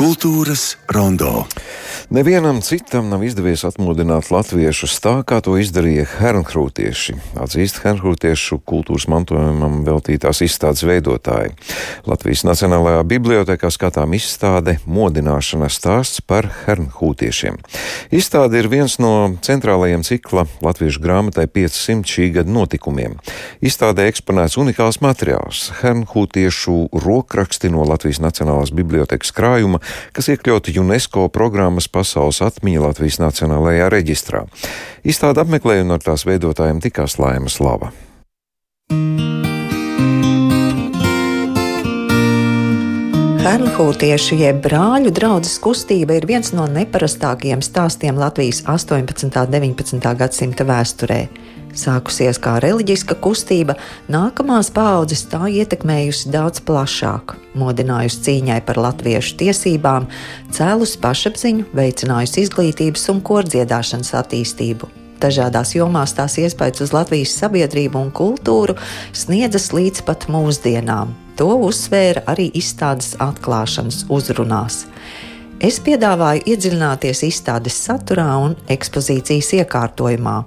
Kultūras rondo. Nevienam citam nav izdevies atmodināt latviešus tā, kā to izdarīja hernhrūtieši, atzīst hernhrūtiešu kultūras mantojumam veltītās izstādes veidotāji. Latvijas Nacionālajā bibliotekā skatām izstāde Modināšanas stāsts par hernhūtiešiem. Izstāde ir viens no centrālajiem cikla latviešu grāmatai 500 šī gada notikumiem. Izstādē eksponēts unikāls materiāls - hernhūtiešu rokraksti no Latvijas Nacionālās bibliotekas krājuma, kas iekļauti UNESCO programmas pasaules atmiņa Latvijas Nacionālajā reģistrā. Izstāde apmeklēja un ar tās veidotājiem tikās Laimas Lava. Hernhūtiešu jeb brāļu draudzes kustība ir viens no neparastākajiem stāstiem Latvijas 18. un 19. gadsimta vēsturē. Sākusies kā reliģiska kustība, nākamās paudzes tā ietekmējusi daudz plašāk, modinājusi cīņai par latviešu tiesībām, cēlus pašapziņu, veicinājusi izglītības un kordziedāšanas attīstību. Dažādās jomās tās iespējas uz Latvijas sabiedrību un kultūru sniedzas līdz pat mūsdienām. To uzsvēra arī izstādes atklāšanas uzrunās. Es piedāvāju iedziļināties izstādes saturā un ekspozīcijas iekārtojumā,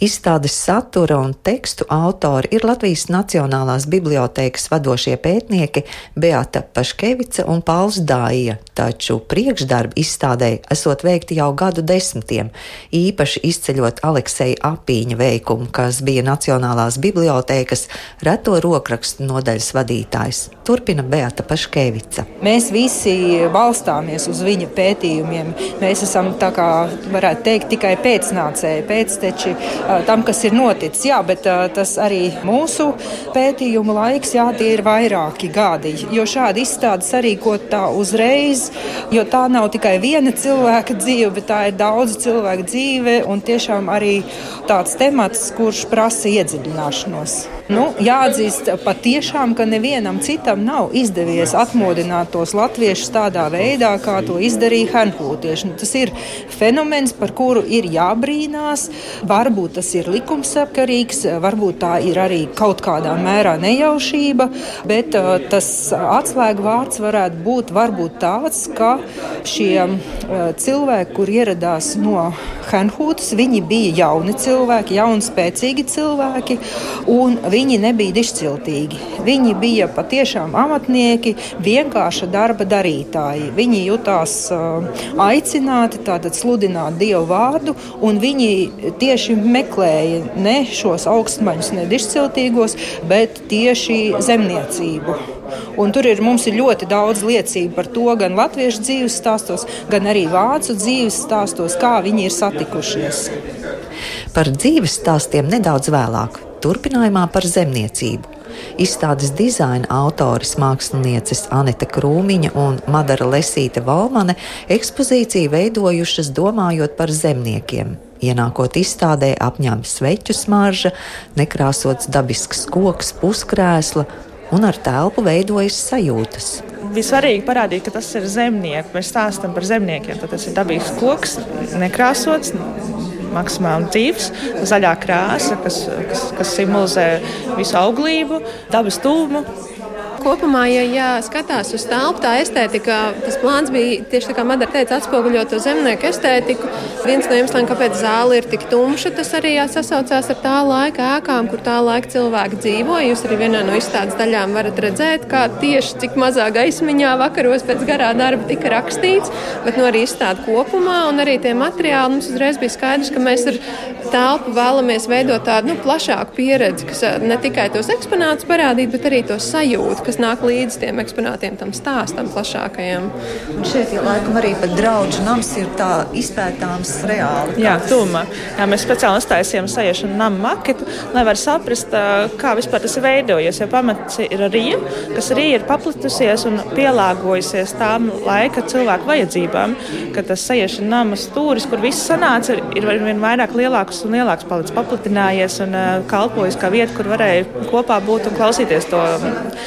Izstādes satura un tekstu autori ir Latvijas Nacionālās bibliotēkas vadošie pētnieki Beata Paškevica un Pauls Dāija, taču priekšdarbi izstādēji esot veikti jau gadu desmitiem, īpaši izceļot Alekseja Apīņa veikumu, kas bija Nacionālās bibliotēkas reto rokrakstu nodaļas vadītājs. Turpina Beata Paškevica. Mēs visi balstāmies uz viņa pētījumiem. Mēs esam, tā kā varētu teikt, tikai pēcnācēji, pēcteči tam, kas ir noticis. Jā, bet tas arī mūsu pētījuma laiks, jā, tie ir vairāki gadi. Jo šādi izstādes arī ko tā uzreiz, jo tā nav tikai viena cilvēka dzīve, bet tā ir daudzu cilvēku dzīve un tiešām arī tāds temats, kurš prasa iedziļināšanos. Nu, jāatzīst patiešām, ka nevienam citam nav izdevies atmodināt tos latviešus tādā veidā, kā to izdarīja Hanhūtieši. Nu, tas ir fenomens, par kuru ir jābrīnās. Varbūt tas ir likumsakarīgs, varbūt tā ir arī kaut kādā mērā nejaušība, bet uh, tas atslēgu vārds varētu būt varbūt tāds, ka šie uh, cilvēki, kur ieradās no Hanhūtas, viņi bija jauni cilvēki, jauni spēcīgi cilvēki, un viņi nebija izciltīgi. Viņi bija patiešām amatnieki, vienkārša darba darītāji. Viņi jutās uh, aicināti tātad sludināt Dievu vārdu, un viņi tieši meklēja ne šos augstmaņus, ne izciltīgos, bet tieši zemniecību. Un tur ir, ir ļoti daudz liecību par to, gan latviešu dzīves stāstos, gan arī vācu dzīves stāstos, kā viņi ir satikušies. Par dzīves stāstiem nedaudz vēlāk. Turpinājumā par zemniecību. Izstādes dizaina autoris mākslinieces Anita Krūmiņa un Madara Lesīte Valmane ekspozīciju veidojušas domājot par zemniekiem. Ienākot izstādē, apņēma sveķu smarža, nekrāsots dabisks koks, puskrēsla un ar telpu veidojas sajūtas bija svarīgi parādīt, ka tas ir zemnieks. Mēs stāstām par zemniekiem. Tad tas ir dabīgs koks, nekrāsots, maksimāli dzīves, zaļā krāsa, kas, kas, kas simbolizē visu auglību, dabas tūmu. Kopumā, ja, ja skatās uz telpu, tā estētika, tas plāns bija tieši tā kā Madara teica, atspoguļot to zemnieku estētiku. Viens no iemesliem, kāpēc zāle ir tik tumša, tas arī sasaucās ar tā laika ēkām, kur tā laika cilvēki dzīvoja. Jūs arī vienā no izstādes daļām varat redzēt, kā tieši cik mazā gaismiņā vakaros pēc garā darba tika rakstīts, bet nu, arī izstāde kopumā un arī tie materiāli mums uzreiz bija skaidrs, ka mēs ar telpu vēlamies veidot tādu nu, plašāku pieredzi, kas ne tikai tos eksponātus parādīt, bet arī to sajūtu, kas nāk līdz tiem eksponātiem, tam stāstam plašākajam. Un šeit jau laikam arī pat draudžu nams ir tā izpētāms reāli. Jā, tūmā. Jā, mēs speciāli uztaisījām sajiešanu namu maketu, lai var saprast, kā vispār tas ir veidojies. Jo pamats ir rīja, kas arī ir paplitusies un pielāgojusies tām laika cilvēku vajadzībām, ka tas sajiešana nama stūris, kur viss sanāca, ir vien vairāk lielāks lielāks un lielāks palicis, paplatinājies un uh, kalpojis kā vieta, kur varēja kopā būt un klausīties to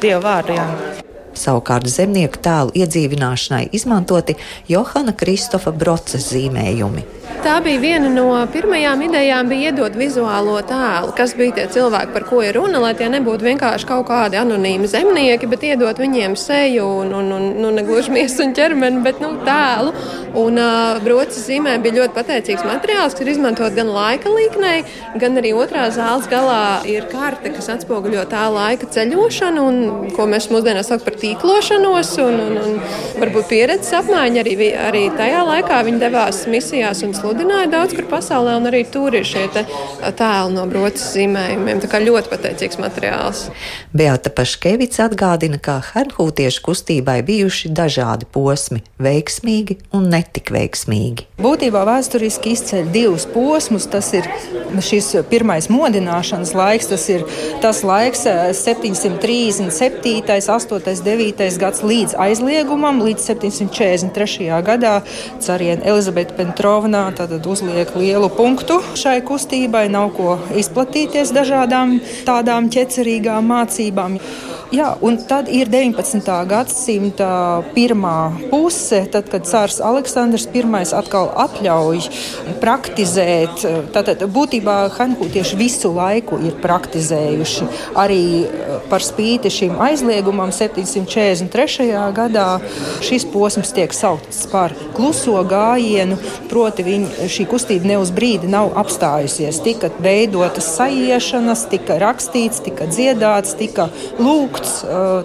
Dieva vārdu. Jā. Savukārt zemnieku tēlu iedzīvināšanai izmantoti Johana Kristofa Broces zīmējumi. Tā bija viena no pirmajām idejām, bija iedot vizuālo tēlu, kas bija tie cilvēki, par ko ir runa, lai tie nebūtu vienkārši kaut kādi anonīmi zemnieki, bet iedot viņiem seju un, un, un nu, ne gluži miesu un ķermeni, bet nu, tēlu. Un uh, broces zīmē bija ļoti pateicīgs materiāls, kas ir izmantot gan laika līknei, gan arī otrā zāles galā ir karte, kas atspoguļo tā laika ceļošanu, un, ko mēs mūsdienās saucam par tīklošanos, un, un, un varbūt pieredzes apmaiņu. Arī, arī tajā laikā viņi devās misijās un sludināja daudz kur pasaulē, un arī tur ir šie tēli no broces zīmējumiem. Tā kā ļoti pateicīgs materiāls. Beata Paškevica atgādina, ka hernhūtiešu kustībai bijuši dažādi posmi - veiksmīgi un netik veiksmīgi. Būtībā vēsturiski izceļ divus posmus. Tas ir šis pirmais modināšanas laiks, tas ir tas laiks 737, 8, 9 gads līdz aizliegumam, līdz 743. gadā cariena Elizabete Pentrovna uzliek lielu punktu šai kustībai, nav ko izplatīties dažādām tādām ķecerīgām mācībām. Jā, un tad ir 19. gadsimta pirmā puse, tad, kad cārs Aleksandrs I atkal atļauj praktizēt. Tātad būtībā hankūtieši visu laiku ir praktizējuši. Arī eh, par spīti šim aizliegumam 743. gadā šis posms tiek saukts par kluso gājienu, proti viņi, šī kustība ne uz brīdi nav apstājusies. Tika veidotas sajiešanas, tika rakstīts, tika dziedāts, tika lūgts.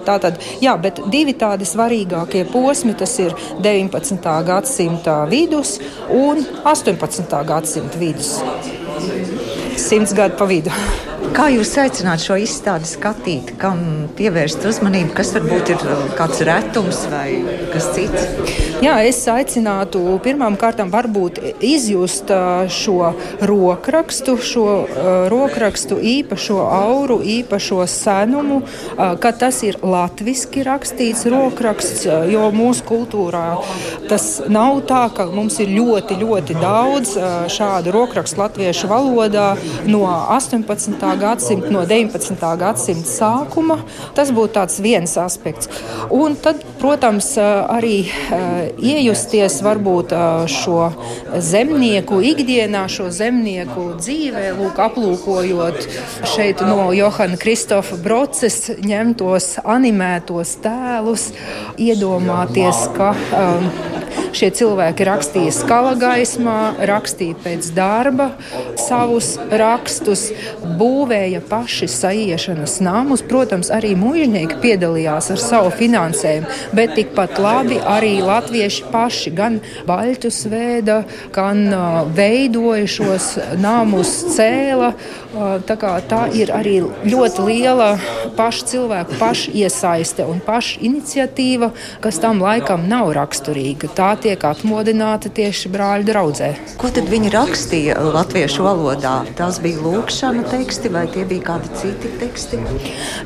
Tātad, jā, bet divi tādi svarīgākie posmi tas ir 19. gadsimta vidus un 18. gadsimta vidus. Simts gadu pa vidu. Kā jūs aicināt šo izstādi skatīt, kam pievērst uzmanību, kas varbūt ir uh, kāds retums vai kas cits? Jā, es aicinātu pirmām kārtām varbūt izjust uh, šo rokrakstu, šo uh, rokrakstu īpašo auru, īpašo senumu, ka tas ir latviski rakstīts rokraksts, jo mūsu kultūrā tas nav tā, ka mums ir ļoti, ļoti daudz šādu rokrakstu latviešu valodā no 18 gadsimta, no 19. gadsimta sākuma. Tas būtu viens aspekts. Un tad, protams, arī iejusties varbūt šo zemnieku ikdienā, šo zemnieku dzīvē, lūk, aplūkojot šeit no Johana Kristofa Broces ņemtos animētos tēlus, iedomāties, ka um, Šie cilvēki rakstīja skala gaismā, rakstīja pēc darba savus rakstus, būvēja paši saiešanas namus. Protams, arī mužnieki piedalījās ar savu finansējumu, bet tikpat labi arī latvieši paši gan baļķus vēda, gan veidoja šos namus, cēla. Tā, tā ir arī ļoti liela pašu cilvēku pašu iesaiste un pašu iniciatīva, kas tam laikam nav raksturīga. Tā tiek atmodināta tieši brāļu draudzē. Ko tad viņi rakstīja latviešu valodā? Tās bija lūkšana teksti vai tie bija kādi citi teksti?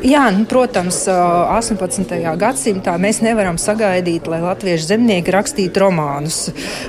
Jā, nu, protams, 18. gadsimtā mēs nevaram sagaidīt, lai latviešu zemnieki rakstītu romānus.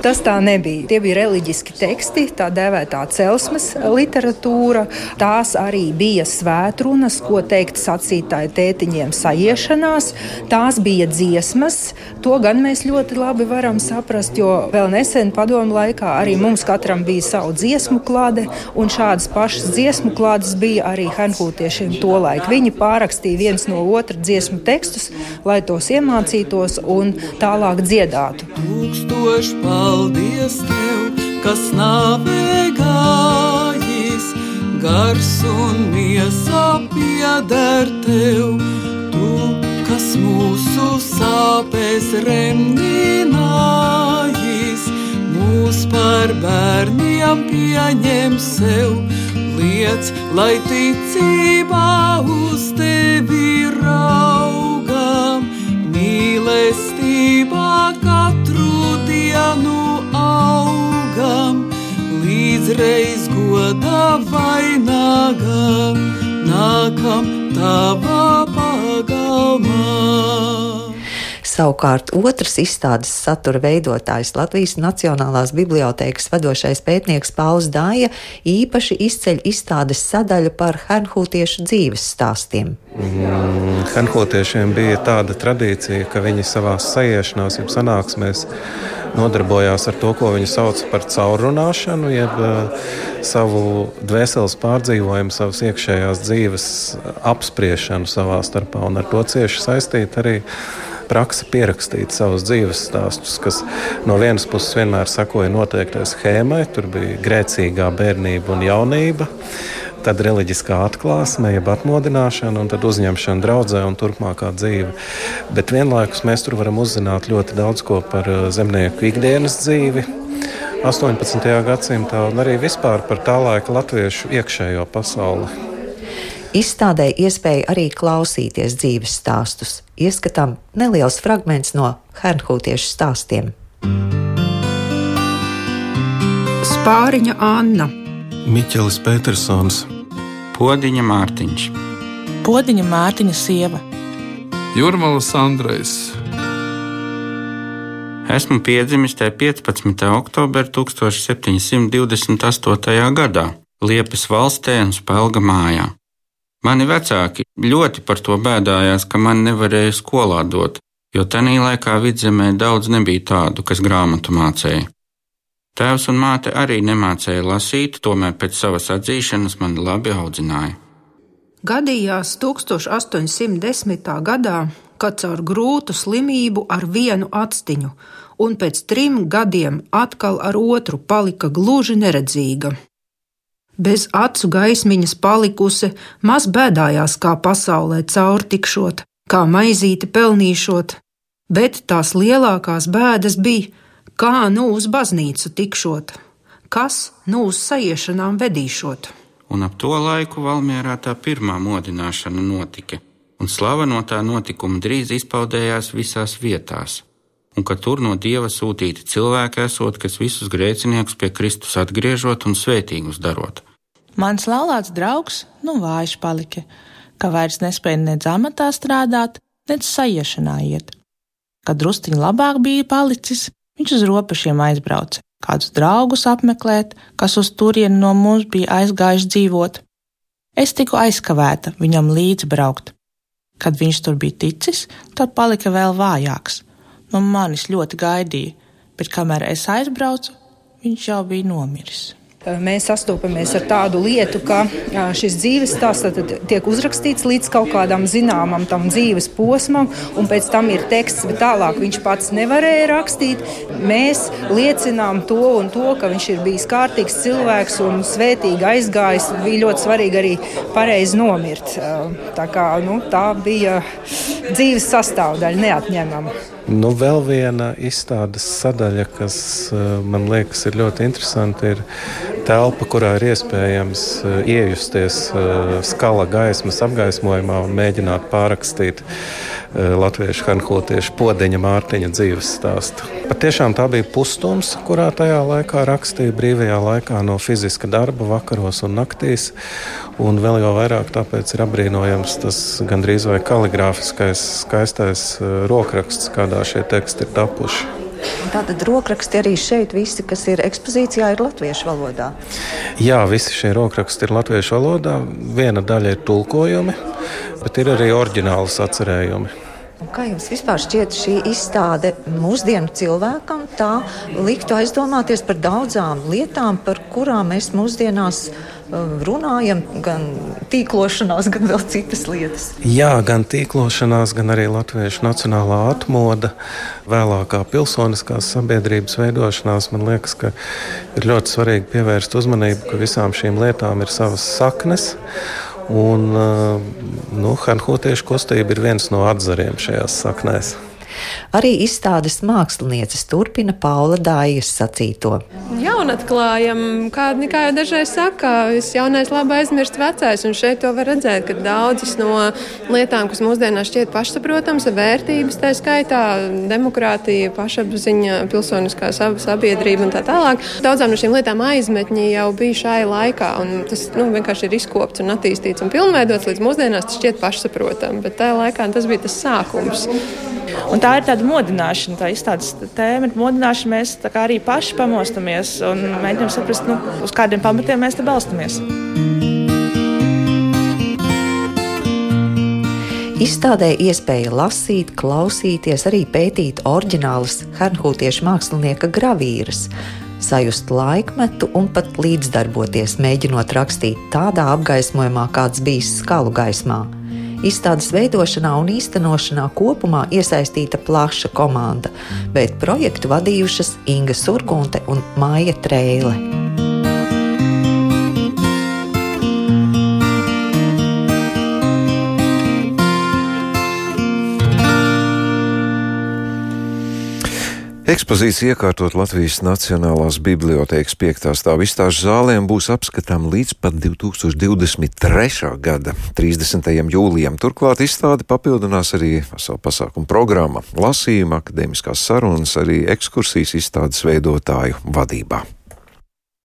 Tas tā nebija. Tie bija reliģiski teksti, tā dēvētā celsmes literatūra. Tās arī bija svētrunas, ko teikt sacītāju tētiņiem sajiešanās. Tās bija dziesmas. To gan mēs ļoti labi varam saprast saprast, jo vēl nesen padomu laikā arī mums katram bija savu dziesmu klāde, un šādas pašas dziesmu klādes bija arī hanhūtiešiem tolaik. Viņi pārakstīja viens no otra dziesmu tekstus, lai tos iemācītos un tālāk dziedātu. Tūkstoši paldies tev, kas nāvē gājis, gars un miesa pieder tev. Kas mūsu sāpēs remdinājis, mūs par bērniem pieņem sev, liec, lai ticībā uz tevi raugam, mīlestībā katru dienu augam, līdz reiz goda vainagam, nākam tavā pagalmā. Savukārt otrs izstādes satura veidotājs Latvijas Nacionālās bibliotēkas vadošais pētnieks Pauls Dāja īpaši izceļ izstādes sadaļu par hernhūtiešu dzīves stāstiem. Mm, hernhūtiešiem bija tāda tradīcija, ka viņi savās sajiešanās, jeb sanāksmēs nodarbojās ar to, ko viņi sauc par caurrunāšanu, jeb uh, savu dvēseles pārdzīvojumu, savas iekšējās dzīves apspriešanu savā starpā. Un ar to cieši saistīta arī praksa pierakstīt savus dzīves stāstus, kas no vienas puses vienmēr sakoja noteiktai schēmai. Tur bija grēcīgā bērnība un jaunība. Tad reliģiskā atklāsme, jeb atmodināšana, un tad uzņemšana draudzē un turpmākā dzīve. Bet vienlaikus mēs tur varam uzzināt ļoti daudz ko par uh, zemnieku ikdienas dzīvi, 18. gadsimtā un arī vispār par tā laika latviešu iekšējo pasauli. Izstādē iespēja arī klausīties dzīves stāstus. Ieskatām neliels fragments no Hernhūtiešu stāstiem. Spāriņa Anna, Miķelis Petersons, Podiņa Mārtiņš, Podiņa Mārtiņa sieva, Jurmalas Andrejs. Esmu piedzimis 15. oktobrī 1728. gadā Liepas valstī un Spēlga mājā. Mani vecāki ļoti par to bēdājās, ka man nevarēja skolā dot, jo tajā laikā vidzemē daudz nebija tādu, kas grāmatu mācīja. Tēvs un māte arī nemācīja lasīt, tomēr pēc savas atzīšanas mani labi audzināja. Gadījās 1810. gadā kad caur grūtu slimību ar vienu atstiņu, un pēc trim gadiem atkal ar otru palika gluži neredzīga. Bez acu gaismiņas palikusi, maz bēdājās, kā pasaulē caur tikšot, kā maizīti pelnīšot, bet tās lielākās bēdas bija, kā nu uz baznīcu tikšot, kas nu uz sajiešanām vedīšot. Un ap to laiku Valmjerā tā pirmā modināšana notika un slava no tā notikuma drīz izpaudējās visās vietās, un ka tur no dieva sūtīti cilvēki esot, kas visus grēciniekus pie Kristus atgriežot un svētīgus darot. Mans laulāts draugs nu vājš palika, ka vairs nespēja nedz amatā strādāt, nedz sajiešanā iet. Kad drusciņš labāk bija palicis, viņš uz robežiem aizbrauca, kādus draugus apmeklēt, kas uz turieni no mums bija aizgājuši dzīvot. Es tiku aizkavēta viņam līdzi braukt, Kad viņš tur bija ticis, tad palika vēl vājāks. No manis ļoti gaidīja, bet kamēr es aizbraucu, viņš jau bija nomiris mēs sastopamies ar tādu lietu, ka šis dzīves stāsts tiek uzrakstīts līdz kaut kādam zināmam tam dzīves posmam, un pēc tam ir teksts, bet tālāk viņš pats nevarēja rakstīt. Mēs liecinām to un to, ka viņš ir bijis kārtīgs cilvēks un svētīgi aizgājis. Bija ļoti svarīgi arī pareizi nomirt. Tā, kā, nu, tā bija dzīves sastāvdaļa, neatņemama. Nu, vēl viena izstādes sadaļa, kas man liekas ir ļoti interesanta, ir telpa, kurā ir iespējams iejusties skala gaismas apgaismojumā un mēģināt pārrakstīt latviešu hanhotiešu podeņa Mārtiņa dzīves stāstu. Pat tiešām tā bija pustums, kurā tajā laikā rakstīja brīvajā laikā no fiziska darba, vakaros un naktīs. Un vēl jau vairāk tāpēc ir apbrīnojams tas gandrīz vai kaligrāfiskais, skaistais rokraksts, kādā šie teksti ir tapuši. Tātad rokraksti arī šeit, visi, kas ir ekspozīcijā, ir latviešu valodā. Jā, visi šie rokraksti ir latviešu valodā. Viena daļa ir tulkojumi, bet ir arī oriģināls atcerējumi. Un kā jums vispār šķiet šī izstāde mūsdienu cilvēkam? Tā liktu aizdomāties par daudzām lietām, par kurām mēs mūsdienās um, runājam, gan tīklošanās, gan vēl citas lietas. Jā, gan tīklošanās, gan arī latviešu nacionālā atmoda, vēlākā pilsoniskās sabiedrības veidošanās. Man liekas, ka ir ļoti svarīgi pievērst uzmanību, ka visām šīm lietām ir savas saknes. Un nu, hanhotiešu kustība ir viens no atzariem šajās saknēs. Arī izstādes mākslinieces turpina Paula Dājas sacīto. Jaunatklājam, kā, kā jau dažreiz saka, viss jaunais labi aizmirst vecais, un šeit to var redzēt, ka daudzas no lietām, kas mūsdienās šķiet pašsaprotamas, vērtības, tā skaitā demokrātija, pašapziņa, pilsoniskā sabiedrība un tā tālāk, daudzām no šīm lietām aizmetņi jau bija šai laikā, un tas nu, vienkārši ir izkopts un attīstīts un pilnveidots līdz mūsdienās tas šķiet pašsaprotami, bet tajā laikā tas bija tas sākums. Un tā ir tāda modināšana, tā izstādes tēma ir modināšana. Mēs arī paši pamostamies un mēģinām saprast, nu, uz kādiem pamatiem mēs te balstamies. Izstādē iespēja lasīt, klausīties, arī pētīt oriģinālas hernhūtiešu mākslinieka gravīras, sajust laikmetu un pat līdzdarboties, mēģinot rakstīt tādā apgaismojumā, kāds bijis skalu gaismā. Izstādes veidošanā un īstenošanā kopumā iesaistīta plaša komanda, bet projektu vadījušas Inga Surgunte un Māja Trēle. Ekspozīcija iekārtot Latvijas Nacionālās Bibliotēkas 5. stāvā izstāžu zālēm būs apskatām līdz pat 2023. gada 30. jūlijam. Turklāt izstādi papildinās arī savu pasākumu programma, lasījuma, akadēmiskās sarunas, arī ekskursijas izstādes veidotāju vadībā.